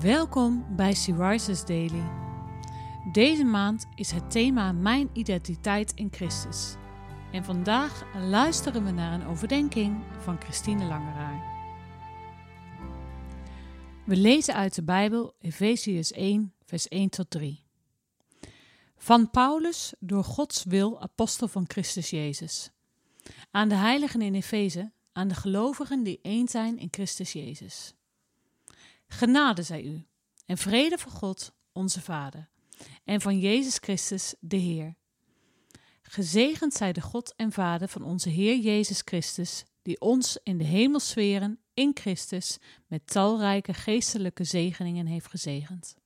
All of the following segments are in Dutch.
Welkom bij Syriza's Daily. Deze maand is het thema Mijn identiteit in Christus. En vandaag luisteren we naar een overdenking van Christine Langeraar. We lezen uit de Bijbel Efeziërs 1, vers 1 tot 3. Van Paulus, door Gods wil, apostel van Christus Jezus. Aan de heiligen in Efeze, aan de gelovigen die één zijn in Christus Jezus. Genade zij u en vrede van God, onze Vader, en van Jezus Christus, de Heer. Gezegend zij de God en Vader van onze Heer Jezus Christus, die ons in de hemelsferen in Christus met talrijke geestelijke zegeningen heeft gezegend.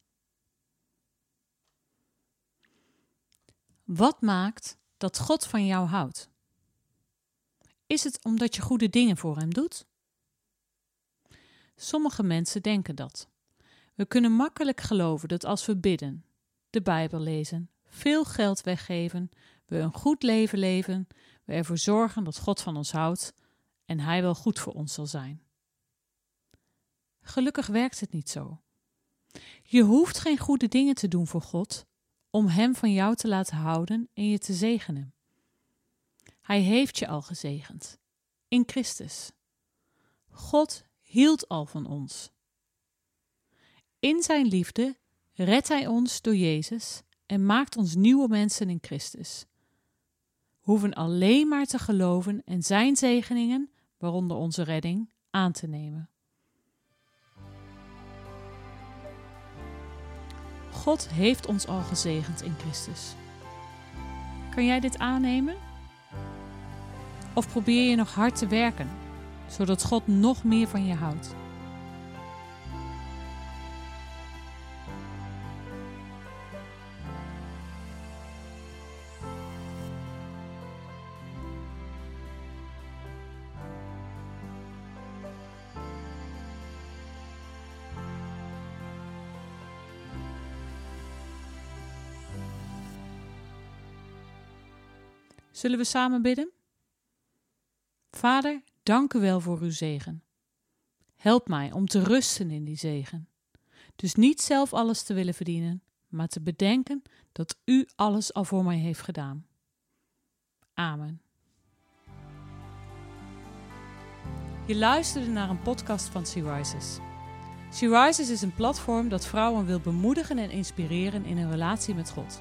Wat maakt dat God van jou houdt? Is het omdat je goede dingen voor Hem doet? Sommige mensen denken dat. We kunnen makkelijk geloven dat als we bidden, de Bijbel lezen, veel geld weggeven, we een goed leven leven, we ervoor zorgen dat God van ons houdt en Hij wel goed voor ons zal zijn. Gelukkig werkt het niet zo. Je hoeft geen goede dingen te doen voor God om Hem van jou te laten houden en je te zegenen. Hij heeft je al gezegend in Christus. God hield al van ons. In Zijn liefde redt Hij ons door Jezus en maakt ons nieuwe mensen in Christus. We hoeven alleen maar te geloven en Zijn zegeningen, waaronder onze redding, aan te nemen. God heeft ons al gezegend in Christus. Kan jij dit aannemen? Of probeer je nog hard te werken, zodat God nog meer van je houdt? Zullen we samen bidden? Vader, dank u wel voor uw zegen. Help mij om te rusten in die zegen. Dus niet zelf alles te willen verdienen, maar te bedenken dat u alles al voor mij heeft gedaan. Amen. Je luisterde naar een podcast van Sea Rises. Sea Rises is een platform dat vrouwen wil bemoedigen en inspireren in hun relatie met God.